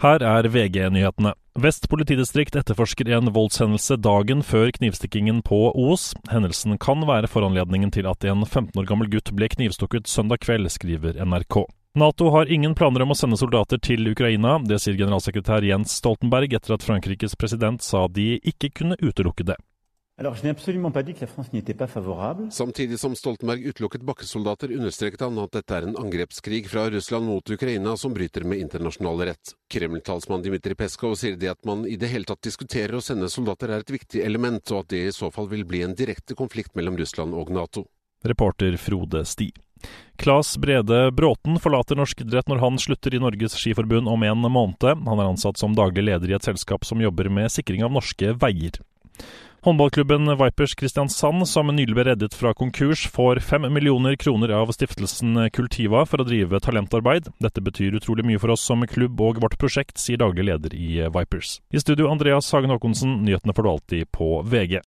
Her er VG-nyhetene. Vest politidistrikt etterforsker en voldshendelse dagen før knivstikkingen på Os. Hendelsen kan være foranledningen til at en 15 år gammel gutt ble knivstukket søndag kveld, skriver NRK. Nato har ingen planer om å sende soldater til Ukraina. Det sier generalsekretær Jens Stoltenberg etter at Frankrikes president sa de ikke kunne utelukke det. Samtidig som Stoltenberg utelukket bakkesoldater, understreket han at dette er en angrepskrig fra Russland mot Ukraina som bryter med internasjonal rett. Kreml-talsmann Dmitrij Peskov sier det at man i det hele tatt diskuterer å sende soldater er et viktig element, og at det i så fall vil bli en direkte konflikt mellom Russland og Nato. Reporter Frode Sti. Klas Brede Bråten forlater norsk idrett når han slutter i Norges Skiforbund om en måned. Han er ansatt som daglig leder i et selskap som jobber med sikring av norske veier. Håndballklubben Vipers Kristiansand, som nylig ble reddet fra konkurs, får fem millioner kroner av stiftelsen Kultiva for å drive talentarbeid. Dette betyr utrolig mye for oss som klubb og vårt prosjekt, sier daglig leder i Vipers. I studio Andreas Hagen Haakonsen, nyhetene får du alltid på VG.